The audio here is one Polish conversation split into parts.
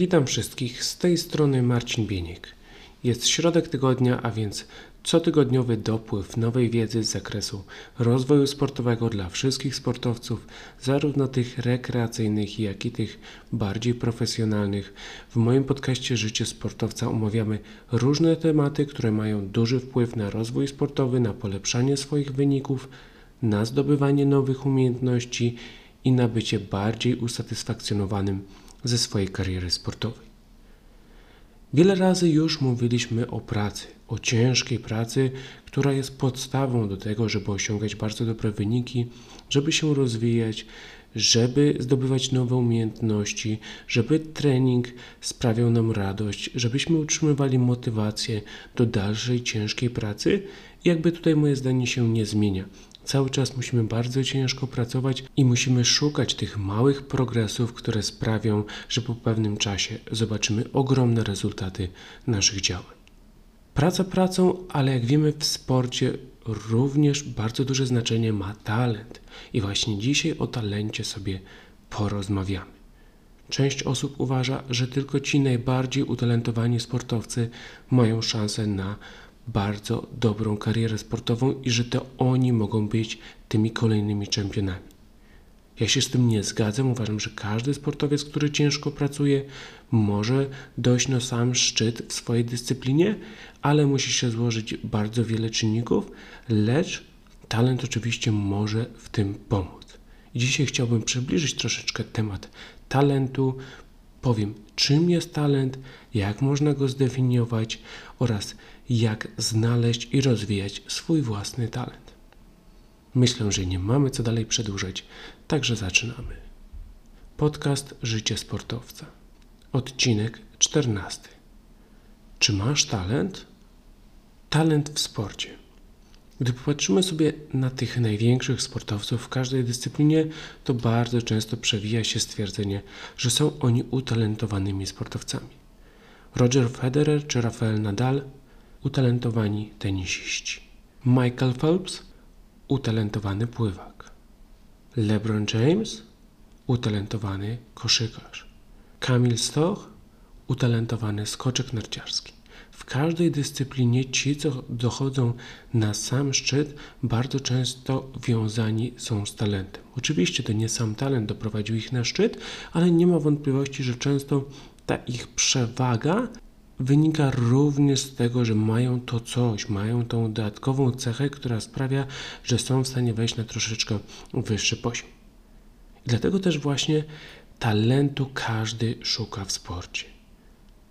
Witam wszystkich, z tej strony Marcin Bieniek. Jest środek tygodnia, a więc cotygodniowy dopływ nowej wiedzy z zakresu rozwoju sportowego dla wszystkich sportowców, zarówno tych rekreacyjnych, jak i tych bardziej profesjonalnych. W moim podcaście Życie Sportowca omawiamy różne tematy, które mają duży wpływ na rozwój sportowy, na polepszanie swoich wyników, na zdobywanie nowych umiejętności i na bycie bardziej usatysfakcjonowanym ze swojej kariery sportowej. Wiele razy już mówiliśmy o pracy, o ciężkiej pracy, która jest podstawą do tego, żeby osiągać bardzo dobre wyniki, żeby się rozwijać, żeby zdobywać nowe umiejętności, żeby trening sprawiał nam radość, żebyśmy utrzymywali motywację do dalszej ciężkiej pracy. Jakby tutaj moje zdanie się nie zmienia. Cały czas musimy bardzo ciężko pracować i musimy szukać tych małych progresów, które sprawią, że po pewnym czasie zobaczymy ogromne rezultaty naszych działań. Praca pracą, ale jak wiemy w sporcie również bardzo duże znaczenie ma talent. I właśnie dzisiaj o talencie sobie porozmawiamy. Część osób uważa, że tylko ci najbardziej utalentowani sportowcy mają szansę na bardzo dobrą karierę sportową i że to oni mogą być tymi kolejnymi czempionami. Ja się z tym nie zgadzam. Uważam, że każdy sportowiec, który ciężko pracuje, może dojść na sam szczyt w swojej dyscyplinie, ale musi się złożyć bardzo wiele czynników, lecz talent oczywiście może w tym pomóc. Dzisiaj chciałbym przybliżyć troszeczkę temat talentu. Powiem, czym jest talent, jak można go zdefiniować oraz jak znaleźć i rozwijać swój własny talent. Myślę, że nie mamy co dalej przedłużać, także zaczynamy. Podcast Życie Sportowca. Odcinek 14. Czy masz talent? Talent w sporcie. Gdy popatrzymy sobie na tych największych sportowców w każdej dyscyplinie, to bardzo często przewija się stwierdzenie, że są oni utalentowanymi sportowcami. Roger Federer czy Rafael Nadal utalentowani tenisiści. Michael Phelps utalentowany pływak. LeBron James utalentowany koszykarz. Kamil Stoch utalentowany skoczek narciarski. W każdej dyscyplinie ci, co dochodzą na sam szczyt, bardzo często wiązani są z talentem. Oczywiście to nie sam talent doprowadził ich na szczyt, ale nie ma wątpliwości, że często ta ich przewaga wynika również z tego, że mają to coś, mają tą dodatkową cechę, która sprawia, że są w stanie wejść na troszeczkę wyższy poziom. Dlatego też właśnie talentu każdy szuka w sporcie.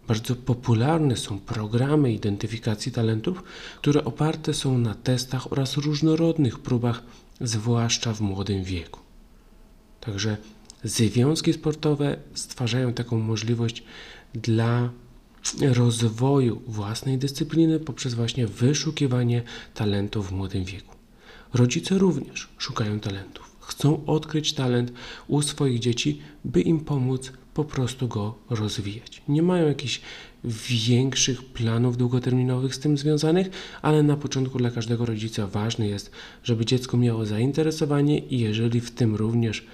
Bardzo popularne są programy identyfikacji talentów, które oparte są na testach oraz różnorodnych próbach, zwłaszcza w młodym wieku. Także związki sportowe stwarzają taką możliwość dla rozwoju własnej dyscypliny poprzez właśnie wyszukiwanie talentów w młodym wieku. Rodzice również szukają talentów. Chcą odkryć talent u swoich dzieci, by im pomóc po prostu go rozwijać. Nie mają jakichś większych planów długoterminowych z tym związanych, ale na początku dla każdego rodzica ważne jest, żeby dziecko miało zainteresowanie i jeżeli w tym również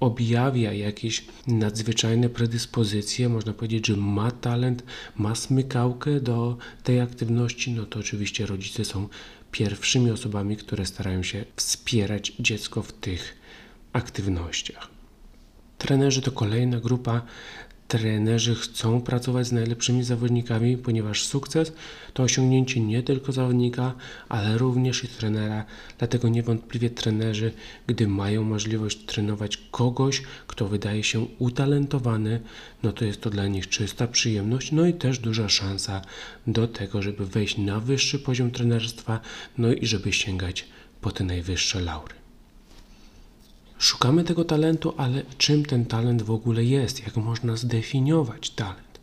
objawia jakieś nadzwyczajne predyspozycje, można powiedzieć, że ma talent, ma smykałkę do tej aktywności, no to oczywiście rodzice są pierwszymi osobami, które starają się wspierać dziecko w tych aktywnościach. Trenerzy to kolejna grupa trenerzy chcą pracować z najlepszymi zawodnikami, ponieważ sukces to osiągnięcie nie tylko zawodnika, ale również i trenera. Dlatego niewątpliwie trenerzy, gdy mają możliwość trenować kogoś, kto wydaje się utalentowany, no to jest to dla nich czysta przyjemność, no i też duża szansa do tego, żeby wejść na wyższy poziom trenerstwa, no i żeby sięgać po te najwyższe laury. Szukamy tego talentu, ale czym ten talent w ogóle jest? Jak można zdefiniować talent?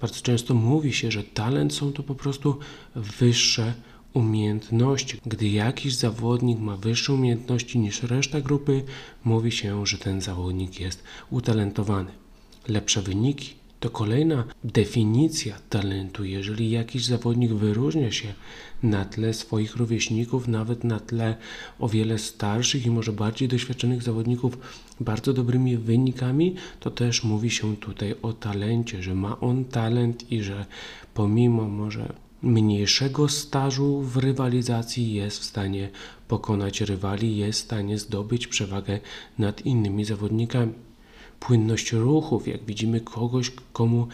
Bardzo często mówi się, że talent są to po prostu wyższe umiejętności. Gdy jakiś zawodnik ma wyższe umiejętności niż reszta grupy, mówi się, że ten zawodnik jest utalentowany. Lepsze wyniki To kolejna definicja talentu. Jeżeli jakiś zawodnik wyróżnia się na tle swoich rówieśników, nawet na tle o wiele starszych i może bardziej doświadczonych zawodników, bardzo dobrymi wynikami, to też mówi się tutaj o talencie, że ma on talent i że pomimo może mniejszego stażu w rywalizacji jest w stanie pokonać rywali, jest w stanie zdobyć przewagę nad innymi zawodnikami. Płynność ruchów, jak widzimy kogoś, komu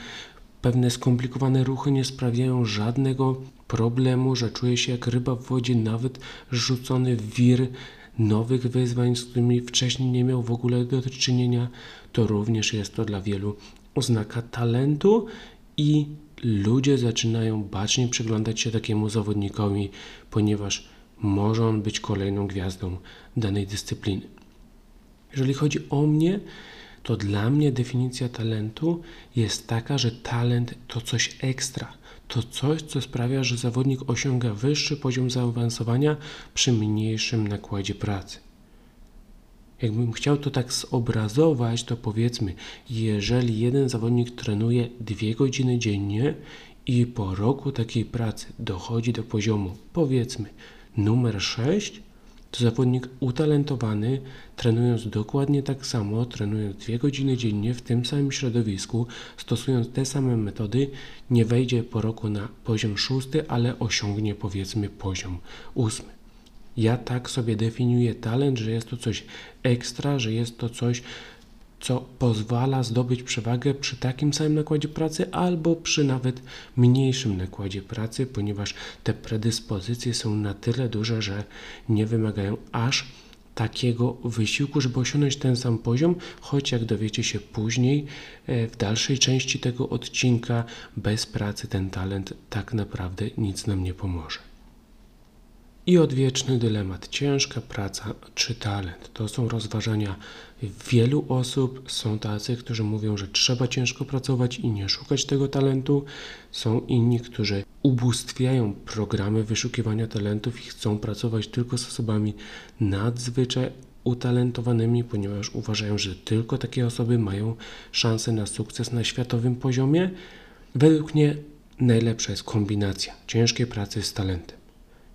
pewne skomplikowane ruchy nie sprawiają żadnego problemu, że czuje się jak ryba w wodzie, nawet rzucony w wir nowych wyzwań, z którymi wcześniej nie miał w ogóle do czynienia, to również jest to dla wielu oznaka talentu i ludzie zaczynają bacznie przyglądać się takiemu zawodnikowi, ponieważ może on być kolejną gwiazdą danej dyscypliny. Jeżeli chodzi o mnie, to dla mnie definicja talentu jest taka, że talent to coś ekstra. To coś, co sprawia, że zawodnik osiąga wyższy poziom zaawansowania przy mniejszym nakładzie pracy. Jakbym chciał to tak zobrazować, to powiedzmy, jeżeli jeden zawodnik trenuje dwie godziny dziennie i po roku takiej pracy dochodzi do poziomu, powiedzmy, numer 6, to zawodnik utalentowany, trenując dokładnie tak samo, trenując dwie godziny dziennie w tym samym środowisku, stosując te same metody, nie wejdzie po roku na poziom szósty, ale osiągnie powiedzmy poziom ósmy. Ja tak sobie definiuję talent, że jest to coś ekstra, że jest to coś, co pozwala zdobyć przewagę przy takim samym nakładzie pracy albo przy nawet mniejszym nakładzie pracy, ponieważ te predyspozycje są na tyle duże, że nie wymagają aż takiego wysiłku, żeby osiągnąć ten sam poziom, choć jak dowiecie się później, e, w dalszej części tego odcinka, bez pracy ten talent tak naprawdę nic nam nie pomoże. I odwieczny dylemat: ciężka praca czy talent? To są rozważania wielu osób. Są tacy, którzy mówią, że trzeba ciężko pracować i nie szukać tego talentu. Są inni, którzy ubóstwiają programy wyszukiwania talentów i chcą pracować tylko z osobami nadzwyczaj utalentowanymi, ponieważ uważają, że tylko takie osoby mają szansę na sukces na światowym poziomie. Według mnie najlepsza jest kombinacja ciężkiej pracy z talentem.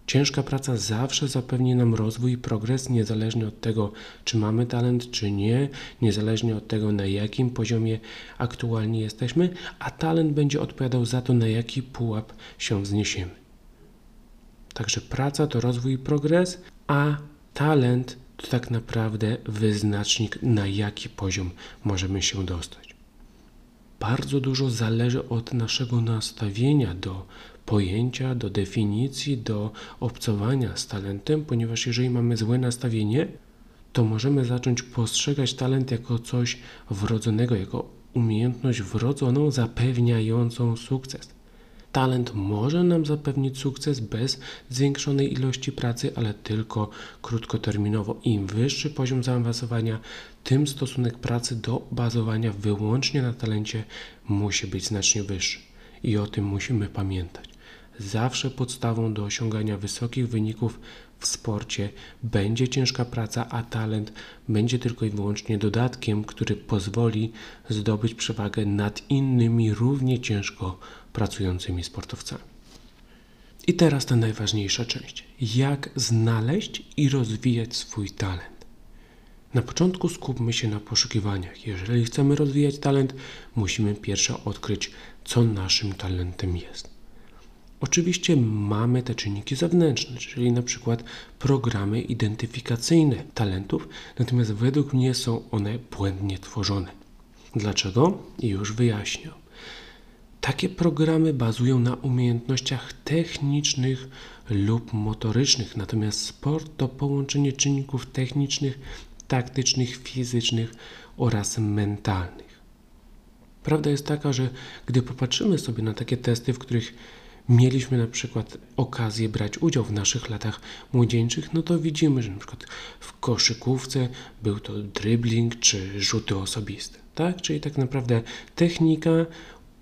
Ciężka praca zawsze zapewni nam rozwój i progres, niezależnie od tego, czy mamy talent, czy nie, niezależnie od tego, na jakim poziomie aktualnie jesteśmy, a talent będzie odpowiadał za to, na jaki pułap się wzniesiemy. Także praca to rozwój i progres, a talent to tak naprawdę wyznacznik, na jaki poziom możemy się dostać. Bardzo dużo zależy od naszego nastawienia do pojęcia, do definicji, do obcowania z talentem, ponieważ jeżeli mamy złe nastawienie, to możemy zacząć postrzegać talent jako coś wrodzonego, jako umiejętność wrodzoną zapewniającą sukces. Talent może nam zapewnić sukces bez zwiększonej ilości pracy, ale tylko krótkoterminowo. Im wyższy poziom zaawansowania, tym stosunek pracy do bazowania wyłącznie na talencie musi być znacznie wyższy. I o tym musimy pamiętać zawsze podstawą do osiągania wysokich wyników w sporcie będzie ciężka praca, a talent będzie tylko i wyłącznie dodatkiem, który pozwoli zdobyć przewagę nad innymi równie ciężko pracującymi sportowcami. I teraz ta najważniejsza część. Jak znaleźć i rozwijać swój talent? Na początku skupmy się na poszukiwaniach. Jeżeli chcemy rozwijać talent, musimy pierwsze odkryć, co naszym talentem jest. Oczywiście mamy te czynniki zewnętrzne, czyli na przykład programy identyfikacyjne talentów, natomiast według mnie są one błędnie tworzone. Dlaczego? Już wyjaśnię. Takie programy bazują na umiejętnościach technicznych lub motorycznych, natomiast sport to połączenie czynników technicznych, taktycznych, fizycznych oraz mentalnych. Prawda jest taka, że gdy popatrzymy sobie na takie testy, w których mieliśmy na przykład okazję brać udział w naszych latach młodzieńczych, no to widzimy, że na przykład w koszykówce był to dribbling czy rzuty osobiste, tak? Czyli tak naprawdę technika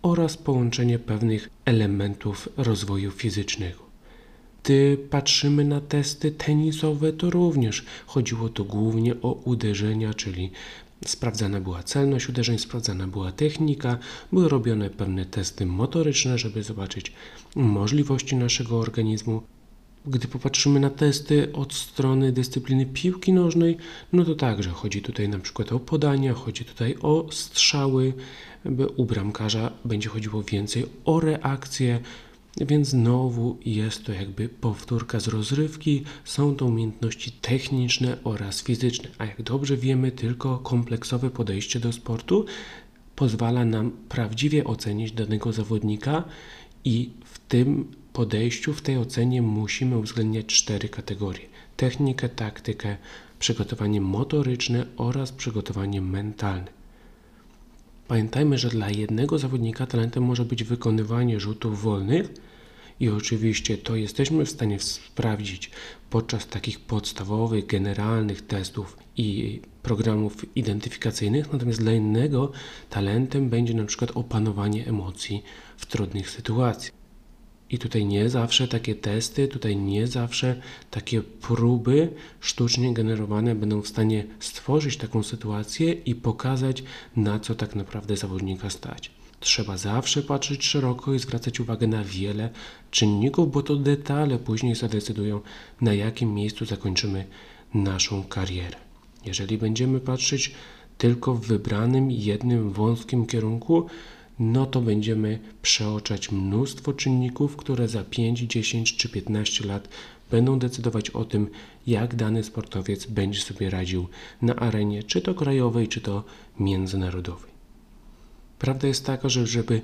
oraz połączenie pewnych elementów rozwoju fizycznego. Gdy patrzymy na testy tenisowe, to również chodziło tu głównie o uderzenia, czyli Sprawdzana była celność uderzeń, sprawdzana była technika, były robione pewne testy motoryczne, żeby zobaczyć możliwości naszego organizmu. Gdy popatrzymy na testy od strony dyscypliny piłki nożnej, no to także chodzi tutaj na przykład o podania, chodzi tutaj o strzały. U bramkarza będzie chodziło więcej o reakcje, więc znowu jest to jakby powtórka z rozrywki, są to umiejętności techniczne oraz fizyczne, a jak dobrze wiemy, tylko kompleksowe podejście do sportu pozwala nam prawdziwie ocenić danego zawodnika i w tym podejściu, w tej ocenie musimy uwzględniać cztery kategorie: technikę, taktykę, przygotowanie motoryczne oraz przygotowanie mentalne. Pamiętajmy, że dla jednego zawodnika talentem może być wykonywanie rzutów wolnych i oczywiście to jesteśmy w stanie sprawdzić podczas takich podstawowych, generalnych testów i programów identyfikacyjnych, natomiast dla innego talentem będzie na przykład opanowanie emocji w trudnych sytuacjach. I tutaj nie zawsze takie testy, tutaj nie zawsze takie próby sztucznie generowane będą w stanie stworzyć taką sytuację i pokazać, na co tak naprawdę zawodnika stać. Trzeba zawsze patrzeć szeroko i zwracać uwagę na wiele czynników, bo to detale później zadecydują, na jakim miejscu zakończymy naszą karierę. Jeżeli będziemy patrzeć tylko w wybranym jednym wąskim kierunku, no to będziemy przeoczać mnóstwo czynników, które za 5, 10 czy 15 lat będą decydować o tym, jak dany sportowiec będzie sobie radził na arenie, czy to krajowej, czy to międzynarodowej. Prawda jest taka, że żeby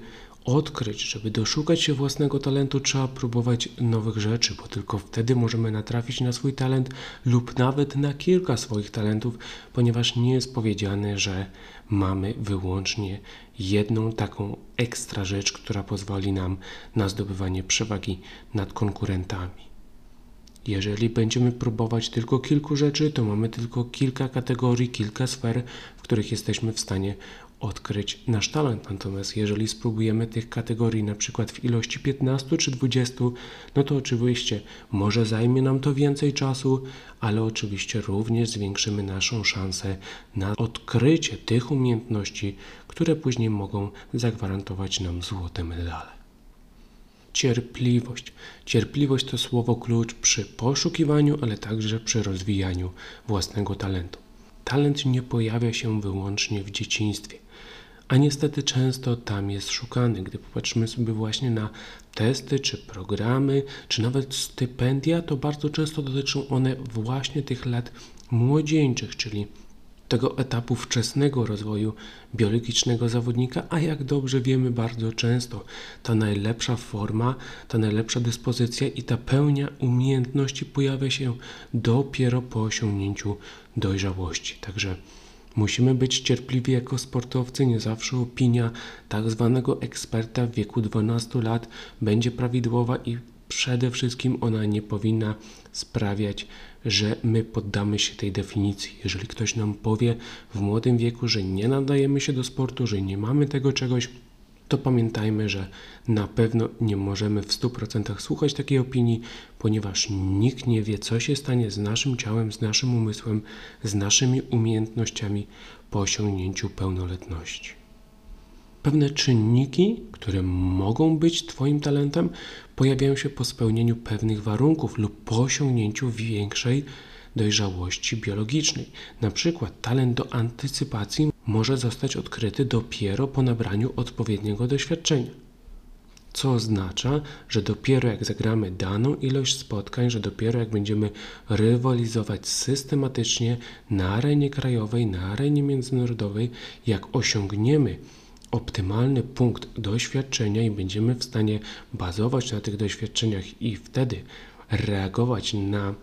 odkryć, żeby doszukać się własnego talentu, trzeba próbować nowych rzeczy, bo tylko wtedy możemy natrafić na swój talent lub nawet na kilka swoich talentów, ponieważ nie jest powiedziane, że mamy wyłącznie jedną taką ekstra rzecz, która pozwoli nam na zdobywanie przewagi nad konkurentami. Jeżeli będziemy próbować tylko kilku rzeczy, to mamy tylko kilka kategorii, kilka sfer, w których jesteśmy w stanie odkryć nasz talent. Natomiast jeżeli spróbujemy tych kategorii na przykład w ilości 15 czy 20, no to oczywiście może zajmie nam to więcej czasu, ale oczywiście również zwiększymy naszą szansę na odkrycie tych umiejętności, które później mogą zagwarantować nam złote medale. Cierpliwość. Cierpliwość to słowo klucz przy poszukiwaniu, ale także przy rozwijaniu własnego talentu. Talent nie pojawia się wyłącznie w dzieciństwie a niestety często tam jest szukany. Gdy popatrzymy sobie właśnie na testy, czy programy, czy nawet stypendia, to bardzo często dotyczą one właśnie tych lat młodzieńczych, czyli tego etapu wczesnego rozwoju biologicznego zawodnika, a jak dobrze wiemy, bardzo często ta najlepsza forma, ta najlepsza dyspozycja i ta pełnia umiejętności pojawia się dopiero po osiągnięciu dojrzałości. Także Musimy być cierpliwi jako sportowcy, nie zawsze opinia tak zwanego eksperta w wieku 12 lat będzie prawidłowa i przede wszystkim ona nie powinna sprawiać, że my poddamy się tej definicji. Jeżeli ktoś nam powie w młodym wieku, że nie nadajemy się do sportu, że nie mamy tego czegoś, to pamiętajmy, że na pewno nie możemy w 100% słuchać takiej opinii, ponieważ nikt nie wie, co się stanie z naszym ciałem, z naszym umysłem, z naszymi umiejętnościami po osiągnięciu pełnoletności. Pewne czynniki, które mogą być Twoim talentem, pojawiają się po spełnieniu pewnych warunków lub po osiągnięciu większej dojrzałości biologicznej. Na przykład talent do antycypacji może zostać odkryty dopiero po nabraniu odpowiedniego doświadczenia. Co oznacza, że dopiero jak zagramy daną ilość spotkań, że dopiero jak będziemy rywalizować systematycznie na arenie krajowej, na arenie międzynarodowej, jak osiągniemy optymalny punkt doświadczenia i będziemy w stanie bazować na tych doświadczeniach i wtedy reagować na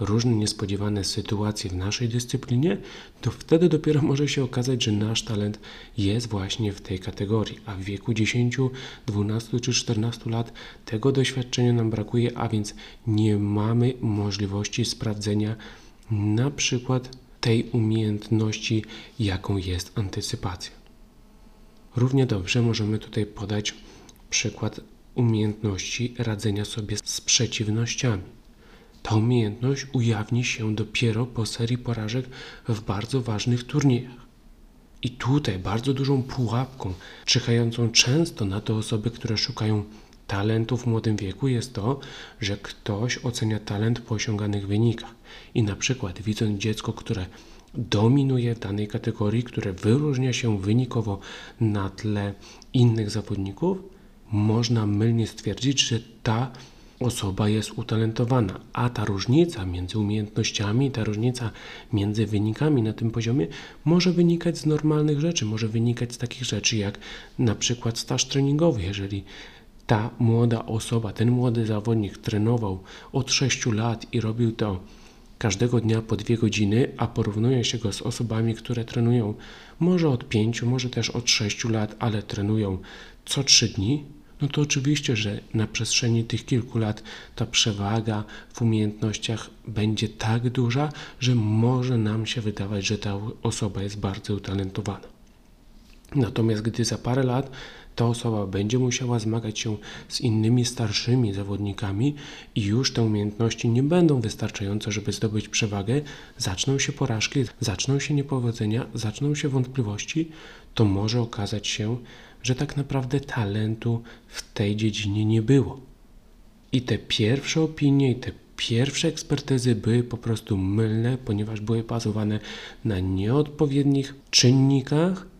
różne niespodziewane sytuacje w naszej dyscyplinie, to wtedy dopiero może się okazać, że nasz talent jest właśnie w tej kategorii, a w wieku 10, 12 czy 14 lat tego doświadczenia nam brakuje, a więc nie mamy możliwości sprawdzenia na przykład tej umiejętności, jaką jest antycypacja. Równie dobrze możemy tutaj podać przykład umiejętności radzenia sobie z przeciwnościami. Ta umiejętność ujawni się dopiero po serii porażek w bardzo ważnych turniejach. I tutaj bardzo dużą pułapką, czyhającą często na te osoby, które szukają talentu w młodym wieku, jest to, że ktoś ocenia talent po osiąganych wynikach. I na przykład widząc dziecko, które dominuje w danej kategorii, które wyróżnia się wynikowo na tle innych zawodników, można mylnie stwierdzić, że ta osoba jest utalentowana, a ta różnica między umiejętnościami, ta różnica między wynikami na tym poziomie może wynikać z normalnych rzeczy, może wynikać z takich rzeczy jak na przykład staż treningowy. Jeżeli ta młoda osoba, ten młody zawodnik trenował od 6 lat i robił to każdego dnia po dwie godziny, a porównuje się go z osobami, które trenują może od 5, może też od 6 lat, ale trenują co 3 dni, no to oczywiście, że na przestrzeni tych kilku lat ta przewaga w umiejętnościach będzie tak duża, że może nam się wydawać, że ta osoba jest bardzo utalentowana. Natomiast gdy za parę lat ta osoba będzie musiała zmagać się z innymi starszymi zawodnikami i już te umiejętności nie będą wystarczające, żeby zdobyć przewagę, zaczną się porażki, zaczną się niepowodzenia, zaczną się wątpliwości, to może okazać się, że tak naprawdę talentu w tej dziedzinie nie było. I te pierwsze opinie, i te pierwsze ekspertyzy były po prostu mylne, ponieważ były bazowane na nieodpowiednich czynnikach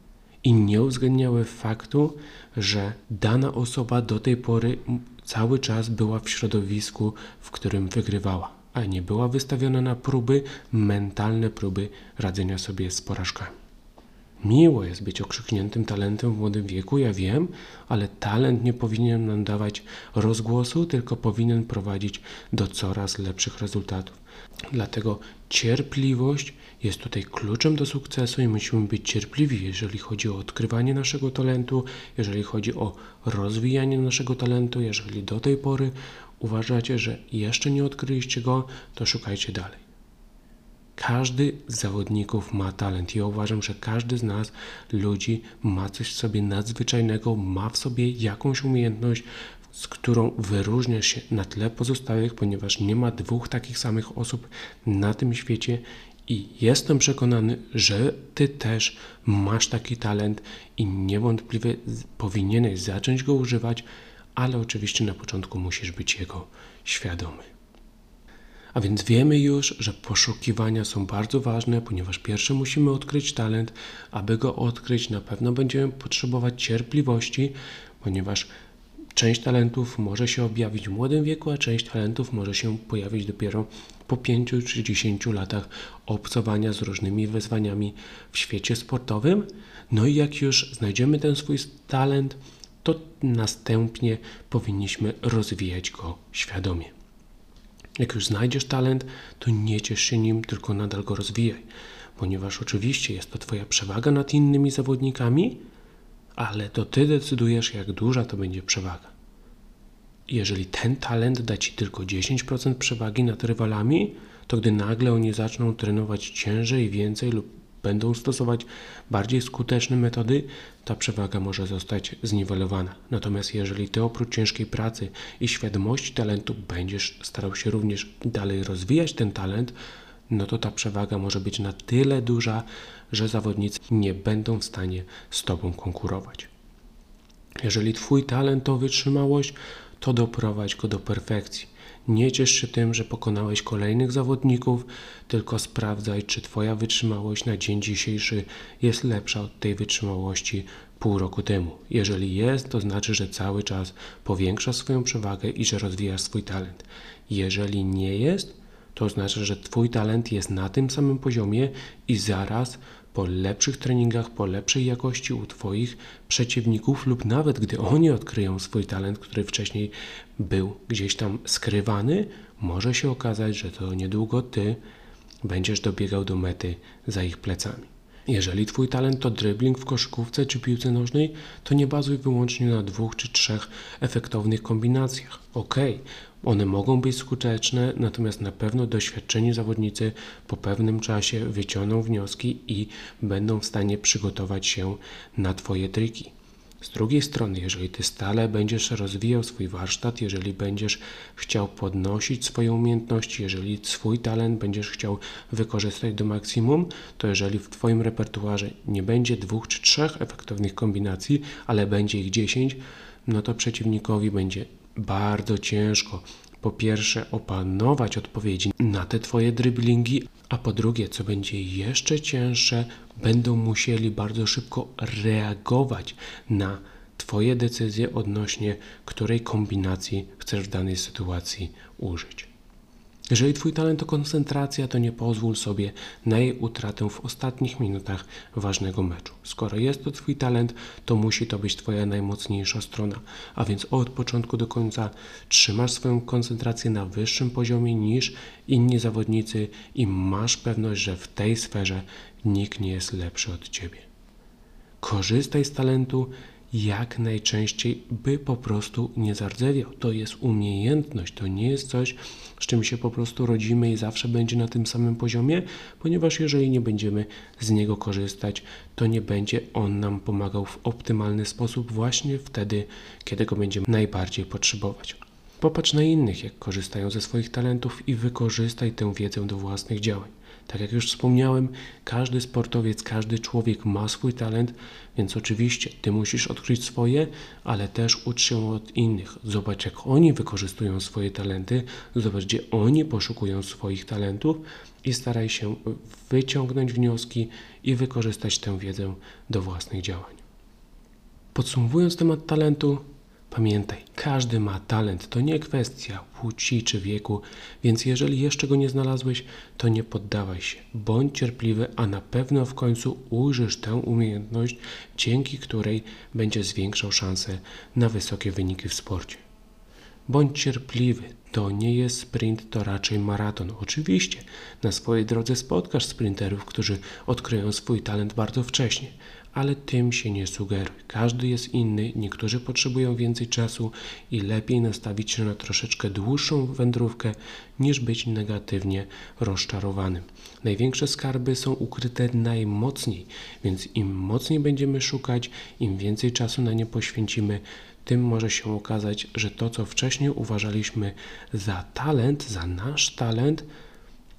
i nie uwzględniały faktu, że dana osoba do tej pory cały czas była w środowisku, w którym wygrywała, a nie była wystawiona na próby, mentalne próby radzenia sobie z porażkami. Miło jest być okrzykniętym talentem w młodym wieku, ja wiem, ale talent nie powinien nam dawać rozgłosu, tylko powinien prowadzić do coraz lepszych rezultatów. Dlatego cierpliwość jest tutaj kluczem do sukcesu i musimy być cierpliwi, jeżeli chodzi o odkrywanie naszego talentu, jeżeli chodzi o rozwijanie naszego talentu. Jeżeli do tej pory uważacie, że jeszcze nie odkryliście go, to szukajcie dalej. Każdy z zawodników ma talent. Ja uważam, że każdy z nas, ludzi, ma coś w sobie nadzwyczajnego, ma w sobie jakąś umiejętność, z którą wyróżnia się na tle pozostałych, ponieważ nie ma dwóch takich samych osób na tym świecie i jestem przekonany, że Ty też masz taki talent i niewątpliwie powinieneś zacząć go używać, ale oczywiście na początku musisz być jego świadomy. A więc wiemy już, że poszukiwania są bardzo ważne, ponieważ pierwsze musimy odkryć talent. Aby go odkryć, na pewno będziemy potrzebować cierpliwości, ponieważ część talentów może się objawić w młodym wieku, a część talentów może się pojawić dopiero po 5 czy 10 latach obcowania z różnymi wyzwaniami w świecie sportowym. No i jak już znajdziemy ten swój talent, to następnie powinniśmy rozwijać go świadomie. Jak już znajdziesz talent, to nie ciesz się nim, tylko nadal go rozwijaj, ponieważ oczywiście jest to Twoja przewaga nad innymi zawodnikami, ale to Ty decydujesz, jak duża to będzie przewaga. Jeżeli ten talent da Ci tylko 10% przewagi nad rywalami, to gdy nagle oni zaczną trenować ciężej, więcej lub będą stosować bardziej skuteczne metody, ta przewaga może zostać zniwelowana. Natomiast jeżeli ty oprócz ciężkiej pracy i świadomości talentu będziesz starał się również dalej rozwijać ten talent, no to ta przewaga może być na tyle duża, że zawodnicy nie będą w stanie z tobą konkurować. Jeżeli twój talent to wytrzymałość, to doprowadź go do perfekcji. Nie ciesz się tym, że pokonałeś kolejnych zawodników, tylko sprawdzaj, czy Twoja wytrzymałość na dzień dzisiejszy jest lepsza od tej wytrzymałości pół roku temu. Jeżeli jest, to znaczy, że cały czas powiększasz swoją przewagę i że rozwijasz swój talent. Jeżeli nie jest, to oznacza, że Twój talent jest na tym samym poziomie i zaraz po lepszych treningach, po lepszej jakości u Twoich przeciwników, lub nawet gdy oni odkryją swój talent, który wcześniej był gdzieś tam skrywany, może się okazać, że to niedługo Ty będziesz dobiegał do mety za ich plecami. Jeżeli Twój talent to dribbling w koszykówce czy piłce nożnej, to nie bazuj wyłącznie na dwóch czy trzech efektownych kombinacjach. Ok, one mogą być skuteczne, natomiast na pewno doświadczeni zawodnicy po pewnym czasie wyciągną wnioski i będą w stanie przygotować się na Twoje triki. Z drugiej strony, jeżeli ty stale będziesz rozwijał swój warsztat, jeżeli będziesz chciał podnosić swoje umiejętności, jeżeli swój talent będziesz chciał wykorzystać do maksimum, to jeżeli w twoim repertuarze nie będzie dwóch czy trzech efektownych kombinacji, ale będzie ich dziesięć, no to przeciwnikowi będzie bardzo ciężko po pierwsze opanować odpowiedzi na te Twoje driblingi, a po drugie, co będzie jeszcze cięższe, będą musieli bardzo szybko reagować na Twoje decyzje odnośnie której kombinacji chcesz w danej sytuacji użyć. Jeżeli Twój talent to koncentracja, to nie pozwól sobie na jej utratę w ostatnich minutach ważnego meczu. Skoro jest to Twój talent, to musi to być Twoja najmocniejsza strona, a więc od początku do końca trzymasz swoją koncentrację na wyższym poziomie niż inni zawodnicy i masz pewność, że w tej sferze nikt nie jest lepszy od Ciebie. Korzystaj z talentu jak najczęściej, by po prostu nie zardzewiał. To jest umiejętność, to nie jest coś, z czym się po prostu rodzimy i zawsze będzie na tym samym poziomie, ponieważ jeżeli nie będziemy z niego korzystać, to nie będzie on nam pomagał w optymalny sposób właśnie wtedy, kiedy go będziemy najbardziej potrzebować. Popatrz na innych, jak korzystają ze swoich talentów i wykorzystaj tę wiedzę do własnych działań. Tak jak już wspomniałem, każdy sportowiec, każdy człowiek ma swój talent, więc oczywiście ty musisz odkryć swoje, ale też ucz się od innych. Zobacz, jak oni wykorzystują swoje talenty, zobacz, gdzie oni poszukują swoich talentów i staraj się wyciągnąć wnioski i wykorzystać tę wiedzę do własnych działań. Podsumowując temat talentu, Pamiętaj, każdy ma talent, to nie kwestia płci czy wieku, więc jeżeli jeszcze go nie znalazłeś, to nie poddawaj się. Bądź cierpliwy, a na pewno w końcu ujrzysz tę umiejętność, dzięki której będzie zwiększał szanse na wysokie wyniki w sporcie. Bądź cierpliwy, to nie jest sprint, to raczej maraton. Oczywiście na swojej drodze spotkasz sprinterów, którzy odkryją swój talent bardzo wcześnie, ale tym się nie sugeruj. Każdy jest inny, niektórzy potrzebują więcej czasu i lepiej nastawić się na troszeczkę dłuższą wędrówkę, niż być negatywnie rozczarowanym. Największe skarby są ukryte najmocniej, więc im mocniej będziemy szukać, im więcej czasu na nie poświęcimy, tym może się okazać, że to, co wcześniej uważaliśmy za talent, za nasz talent,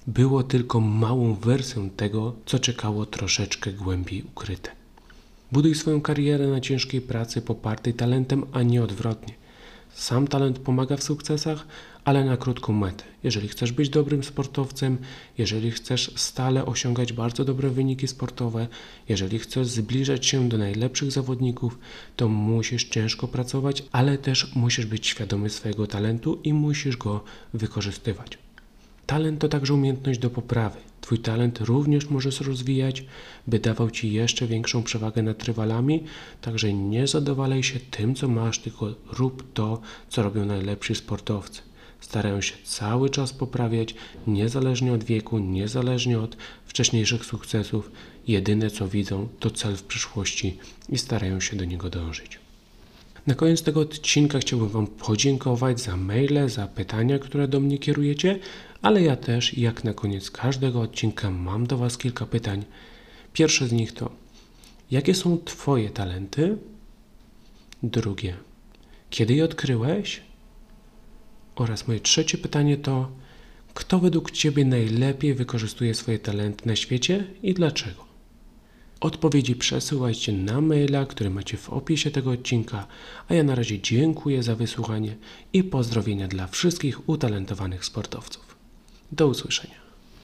było tylko małą wersją tego, co czekało troszeczkę głębiej ukryte. Buduj swoją karierę na ciężkiej pracy popartej talentem, a nie odwrotnie. Sam talent pomaga w sukcesach, ale na krótką metę. Jeżeli chcesz być dobrym sportowcem, jeżeli chcesz stale osiągać bardzo dobre wyniki sportowe, jeżeli chcesz zbliżać się do najlepszych zawodników, to musisz ciężko pracować, ale też musisz być świadomy swojego talentu i musisz go wykorzystywać. Talent to także umiejętność do poprawy. Twój talent również możesz rozwijać, by dawał Ci jeszcze większą przewagę nad rywalami, także nie zadowalaj się tym, co masz, tylko rób to, co robią najlepsi sportowcy. Starają się cały czas poprawiać, niezależnie od wieku, niezależnie od wcześniejszych sukcesów. Jedyne co widzą to cel w przyszłości i starają się do niego dążyć. Na koniec tego odcinka chciałbym Wam podziękować za maile, za pytania, które do mnie kierujecie, ale ja też, jak na koniec każdego odcinka, mam do Was kilka pytań. Pierwsze z nich to: jakie są Twoje talenty? Drugie: kiedy je odkryłeś? Oraz moje trzecie pytanie to: kto według Ciebie najlepiej wykorzystuje swoje talenty na świecie i dlaczego? Odpowiedzi przesyłajcie na maila, który macie w opisie tego odcinka, a ja na razie dziękuję za wysłuchanie i pozdrowienia dla wszystkich utalentowanych sportowców. Do usłyszenia.